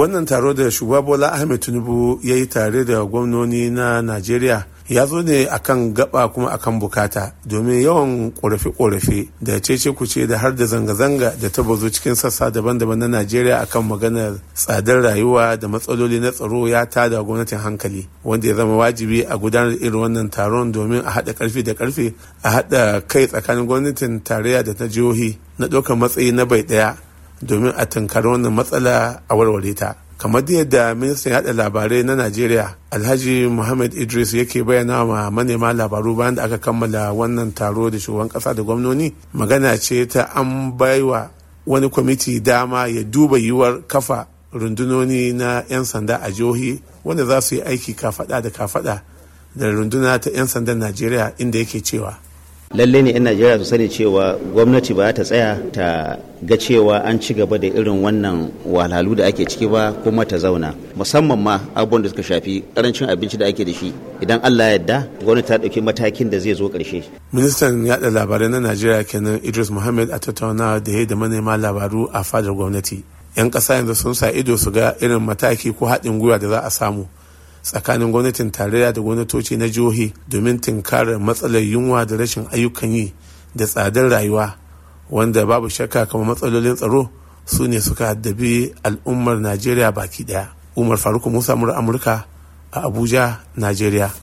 wannan taro da shugaba bola ahmed tinubu ya yi tare da gwamnoni na najeriya ya zo ne akan gaba kuma akan buƙata domin yawan korafe-korafe da cece kuce da har da zanga-zanga da ta bazo cikin sassa daban-daban na najeriya akan maganar tsadar rayuwa da matsaloli na tsaro ya tada gwamnatin hankali wanda ya zama wajibi a gudanar irin wannan taron domin a haɗa ƙarfi da ƙarfe a haɗa kai tsakanin gwamnatin tarayya da ta jihohi na ɗaukar matsayi na bai ɗaya. Domin a tunkari wannan matsala a warware ta. Kamar yadda ministan yada labarai na najeriya alhaji muhammad idris yake bayyana wa manema labaru bayan da aka kammala wannan taro da shugaban kasa da gwamnoni magana ce ta an baiwa wani kwamiti dama ya duba yiwuwar kafa rundunoni na 'yan sanda a jihohi wanda za su yi aiki kafada da kafada da runduna ta 'yan sandan najeriya inda yake cewa. Lalle ne 'yan najeriya su sani cewa gwamnati ba ta tsaya ta ga cewa an ci gaba da irin wannan wahalhalu da ake ciki ba kuma ta zauna. Musamman ma abubuwan da suka shafi ƙarancin abinci da ake da shi. Idan allah ya yarda gwamnati ta ɗauki matakin da zai zo ƙarshe. Ministan yada labarai na najeriya kenan idris muhammad a tattaunawa da ya da manema labaru a fadar gwamnati. 'yan ƙasa yanzu sun sa ido su ga irin mataki ko haɗin gwiwa da za a samu. Tsakanin gwamnatin tarayya da gwamnatoci na jihohi domin tunkarar matsalar yunwa da rashin ayyukan yi da tsadar rayuwa wanda babu shakka kamar matsalolin tsaro su ne suka haddabi al'ummar najeriya baki ɗaya umar faruk musa mura amurka a abuja najeriya.